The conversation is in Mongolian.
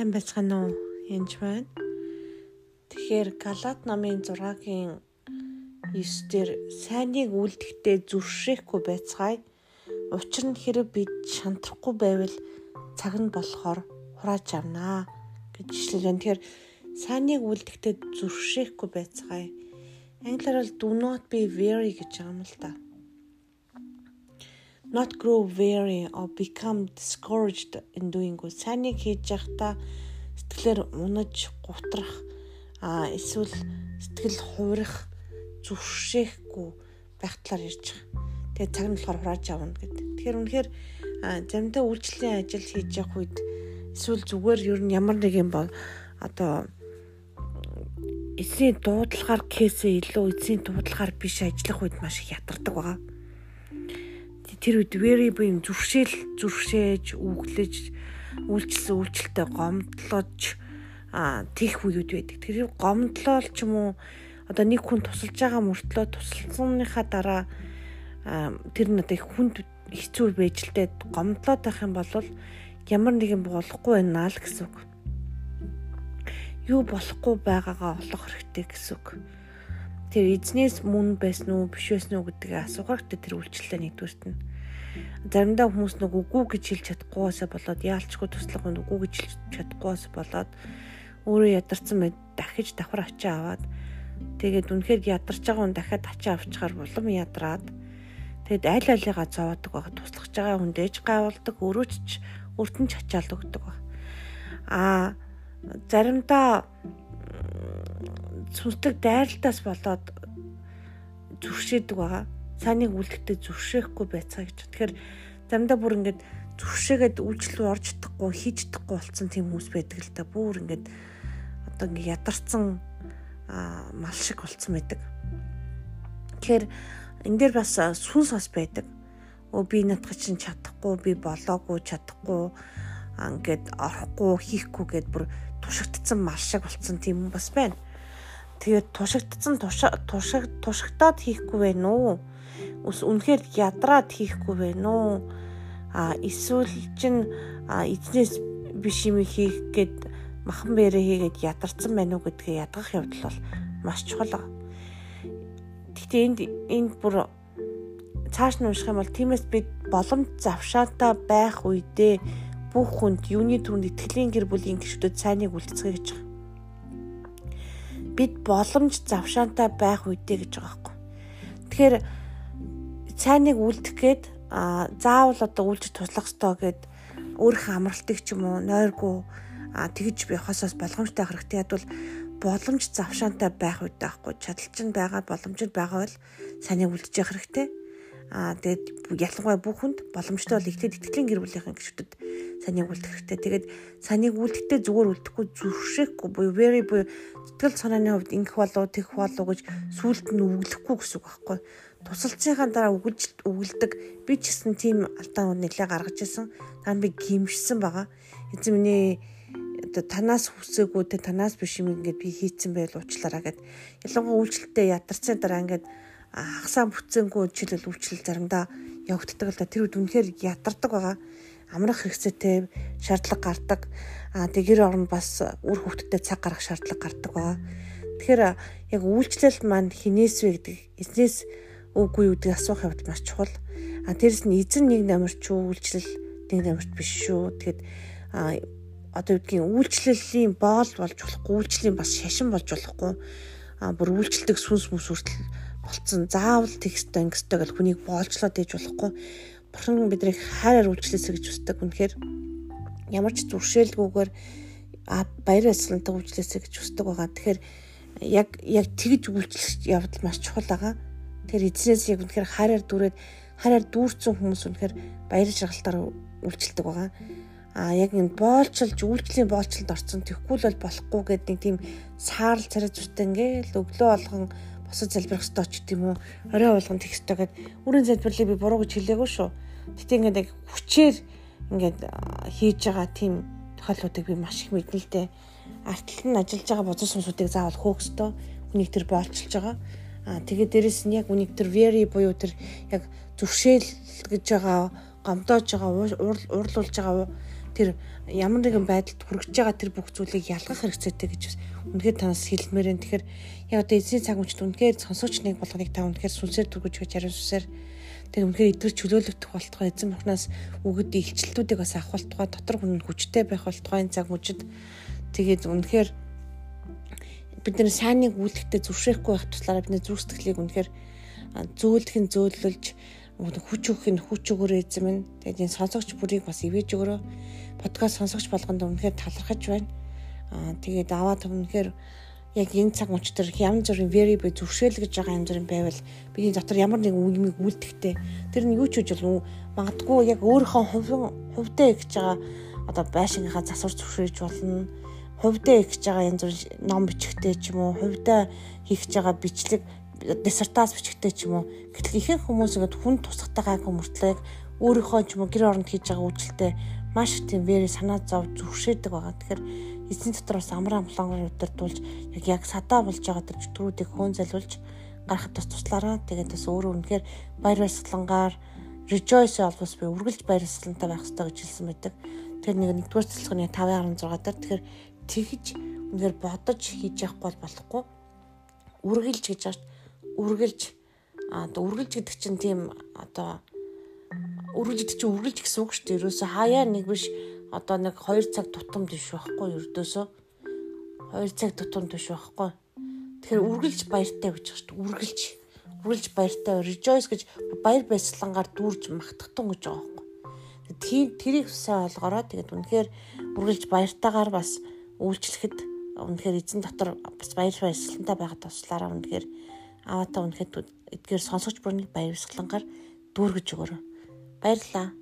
Сайн байцгаана уу? Янж байна. Тэгэхээр Галат номын 6-гийн 9 дээр сайныг үлдэхдээ зүршээхгүй байцгаая. Учир нь хэрэг бид шантрахгүй байвал цаг нь болохоор хурааж авнаа гэж ишлэлэн. Тэгэхээр сайныг үлдэхдээ зүршээхгүй байцгаая. Англиар бол do not be weary гэж байгаа юм л да not grow weary or become discouraged in doing good. Сайныг хийж явахдаа сэтгэлээр унаж гутрах а эсвэл сэтгэл хуурах зүршээхгүй байх талаар ярьж байгаа. Тэгээ цаг нь болохоор хурааж авна гэдэг. Тэгэхээр үнэхээр заримдаа үйлчлэлийн ажил хийж явах үед эсвэл зүгээр ер нь ямар нэг юм бол одоо эсийн дуудлагаар кейсээ илүү эсийн дуудлагаар биш ажиллах үед маш их ятардаг байгаа тэр үед very буюу зүрхшээл зүрхшээж үглэж үйлчлсэн үйлчлэлтэй гомдлож тех үеуд байдаг. Тэр гомдлол ч юм уу одоо нэг хүн тусалж байгаа мөртлөө тусалсныхаа дараа тэр нь одоо их хүнд хэцүү байж л дээ гомдлоод байх юм бол ямар нэгэн болохгүй байна л гэсэн үг. Юу болохгүй байгаагаа олох хэрэгтэй гэсэн үг тэр эзнээс мөн байсан уу биш байсан уу гэдгийг асуух хэрэгтэй тэр үйлчлэлээ нэгдүгüрт нь. Заримдаа хүмүүс нэг үгүй гэж хэлж чадахгүйсаа болоод яалчгүй туслах нь үгүй гэж хэлж чадахгүйс болоод өөрөө ядарсан мэд дахиж давхар ачаа аваад тэгээд үнэхээр ядарч байгаа хүн дахиад ачаа авчихаар улам ядраад тэгэд аль алигаа зовоодаг байгаа туслах байгаа хүн дэж гайвалдаг өрөөч өртөн ч ачаал өгдөг ба. А заримдаа сүнслэг дайралтаас болоод зүрхшээдэг байгаа. Санийг үлдэхдээ зүрхшээхгүй байцгаа гэж. Тэгэхээр заримдаа бүр ингээд зүрхшээгээд үйлчлэл орж чадахгүй, хийж чадахгүй болсон тийм хүмүүс байдаг л та. Бүр ингээд одоо ингээд ядарсан мал шиг болцсон байдаг. Тэгэхээр энэ дээр бас сүнс бас байдаг. Өө би надад чинь чадахгүй, би болоогүй, чадахгүй ингээд орохгүй, хийхгүй гэд бүр тушигдсан мал шиг болцсон тийм бас байна. Тэгээд тушигдсан тушиг тушигтаад хийхгүй байх уу? Ус үнэхээр ядраад хийхгүй байх уу? А эсвэл чин эзнээс биш юм хийх гээд махан бэрэ хийгээд ядарсан байна уу гэдгээ ядгах явдал бол маш чухал. Гэхдээ энд энд бүр цааш нь унших юм бол тиймээс бид боломж завшаатаа байх үедээ бүх хүнд юуны түрүүнд итгэлийн гэр бүлийн гишүүдэд сайныг үлдэцгээе гэж байгаа бид боломж завшаантай байх үедээ гэж байгаа байхгүй. Тэгэхээр цайныг үлдэх гээд заавал одоо үлж туслах ёстой гэд өөрийнхөө амралтыг ч юм уу нойргүй тэгж явахаас болгоомжтой хэрэгтэй ядвал боломж завшаантай байх үед байхгүй чадалч нь байгаа боломж нь байгаа бол санийг үлдэж явах хэрэгтэй Аа тэгээд ялангуяа бүх хүнд боломжтой бол ихтэй итгэлийн гэр бүлийнхэн гишүүдэд санийг үлдэх хэрэгтэй. Тэгээд санийг үлдэхдээ зүгээр үлдэхгүй зүрхшээхгүй буюу very буюу сэтгэл санааны хувьд ингэх болов тэгэх болов гэж сүулт нь үглэхгүй гэсэн үг байхгүй. Тусалцсныхаа дараа үгэлж үгэлдэг. Би ч гэсэн тийм алдаа нэлээ гаргаж исэн. Тань би гимшсэн байгаа. Эзэн миний оо танаас хүсээгүй те танаас биш юм ингээд би хийцэн байл уучлаараа гэд. Ялангуяа үйлчлэлтэд ядарсан дараа ингээд хагасаа бүтцэнгүй жишээлбэл үйлчлэл заримдаа явагддаг л да. Тэр үед үнэхээр ядардаг байгаа. Амрах хэрэгцээтэй шаардлага гардаг. А тэгэр орн бас үр хөвгтөд цаг гаргах шаардлага гардаг байгаа. Тэгэхээр яг үйлчлэл маань хинээс вэ гэдэг эзнээс үгүй юу гэдэг асуух явд маш чухал а тэрэс нь эзэн нэг намарч үйлчлэл нэг намарч биш шүү тэгэхэд а одоо үгдгийн үйлчлэлийн боол болж болохгүй үйлчлэлийн бас шашин болж болохгүй а бүр үйлчлдэг сүнс мүс хүртэл болцсон заавал тексттэй ангистай гэл хүнийг боолжлоод ээж болохгүй бурхан биднийг хайраар үйлчлээсэ гэж хүсдэг. Үнэхээр ямар ч зүршээлгүйгээр баяр баясгалантай үйлчлээсэ гэж хүсдэг байгаа. Тэгэхээр яг яг тэгж үйлчлэх явдал маш чухал байгаа. Тэгэхээр эзнээс яг үнэхээр хайраар дүүрээд хайраар дүүрсэн хүмүүс үнэхээр баяр жаргалтаар үйлчлдэг байгаа. А яг энэ боолчилж үйлчлэлийн боолчлолд орсон тэгэхгүй л болохгүй гэдэг тийм саарл царай зүтэн ингээл өглөө болгон босод залбирах ёстой ч гэдэм үү орой болгон тех ёстой гэд үрийн залбирлыг би буруу гэж хэлээгүй шүү. Гэтэ ингээд яг хүчээр ингээд хийж байгаа тийм тохиолдлуудыг би маш их мэднэ л дээ. Артлал нь ажиллаж байгаа бузар сүнсүүдийг заавал хөөх ёстой. Үнийг тэр боолчилж байгаа. Аа тэгээд дээрэс нь яг үнийг тэр very буюу тэр яг зүршээл гэж байгаа гомдоож байгаа уурлуулж байгаа тэр ямар нэгэн байдалд хүрэж байгаа тэр бүх зүйлийг ялгах хэрэгцээтэй гэж үнэхээр танаас хэлмээр энэ тэгэхээр яг одоо эзний цаг мөчд үнэхээр сонсогч нэг болгоныг та үнэхээр сүнсээр дүргэж гэж ариун сүсээр тэг үнэхээр эдгэр чөлөөлөгдөх болтгой эзэн бухнаас өгöd илчлэлтүүдийг бас авах болтгой дотор хүн хүчтэй байх болтгой энэ цаг мөчд тэгээд үнэхээр бид нэр сайныг үйлдэхдээ зүршээхгүй байх туслаараа бидний зүрх сэтгэлийг үнэхээр зөөлдөх нь зөөлөлж хүч өгөх нь хүч өгөөрэй эзэм нь. Тэгээд энэ сонсогч бүрийг бас ивэж өгөрөө. Подкаст сонсогч болгонд үнэхээр талархаж байна. Аа тэгээд аваад үнэхээр яг энэ цаг мөч төр янз бүрийн variable зөвшөөрөл гэж байгаа янз бүрийн байвал бидний дотор ямар нэгэн үгмийг үлдэхтэй тэр нь юу ч үж бол магадгүй яг өөрийнхөө хувьдаа гэж байгаа одоо байшингийнхаа засвар зөвшөөрж болно хувьдаа хийж байгаа янз бүрийн ном бичихтэй ч юм уу хувьдаа хийх гэж байгаа бичлэг диссертац бичгтэй ч юм уу. Гэтэл ихэнх хүмүүс ингээд хүн тусахтай гайгүй мөртлөө өөрийнхөө ч юм уу гэр оронд хийж байгаа үйлчлэлтэй маш их тийм вэри санаа зов зүрхшээдэг байгаа. Тэгэхээр эзэн дотор бас амраа амлонгоор удирдуулж яг яг садаа болж байгаа тэр чөтгөрүүдийг хөөн залуулж гарахад бас туслаараа. Тэгээд бас өөрөө үнэхээр баяр баясгалангаар rejoice албас би үргэлж баяр баясгалантай байх хэрэгтэй гэж хэлсэн байдаг. Тэгэхээр нэг нэгдүгээр цэцлэгний 516 дээр тэгэхээр тэгж үнэхээр бодож хийж явахгүй болохгүй. Үргэлж гэж байна үргэлж одоо үргэлж гэдэг чинь тийм одоо үргэлж гэдэг чинь үргэлж гэсэн үг шүү дээ. Ерөөсө хаяа нэг биш одоо нэг 2 цаг тутамд биш байхгүй ердөөсөө 2 цаг тутамд биш байхгүй. Тэгэхээр үргэлж баяртай гэж шүү дээ. Үргэлж үргэлж баяртай rejoice гэж баяр баясгалангаар дүүрж магтахтун гэж байгаа байхгүй. Тийм тэрийг сайн ойлгороо тэгээд үнэхээр үргэлж баяртайгаар бас үйлчлэхэд үнэхээр эзэн дотор бас баяр баясгалантай байгаад туслаараа үнэхээр аваатаа үнэхээр эдгээр сонсогч бүрний баяр баясгалангаар дүүргэж өгөөрэй. Баярлалаа.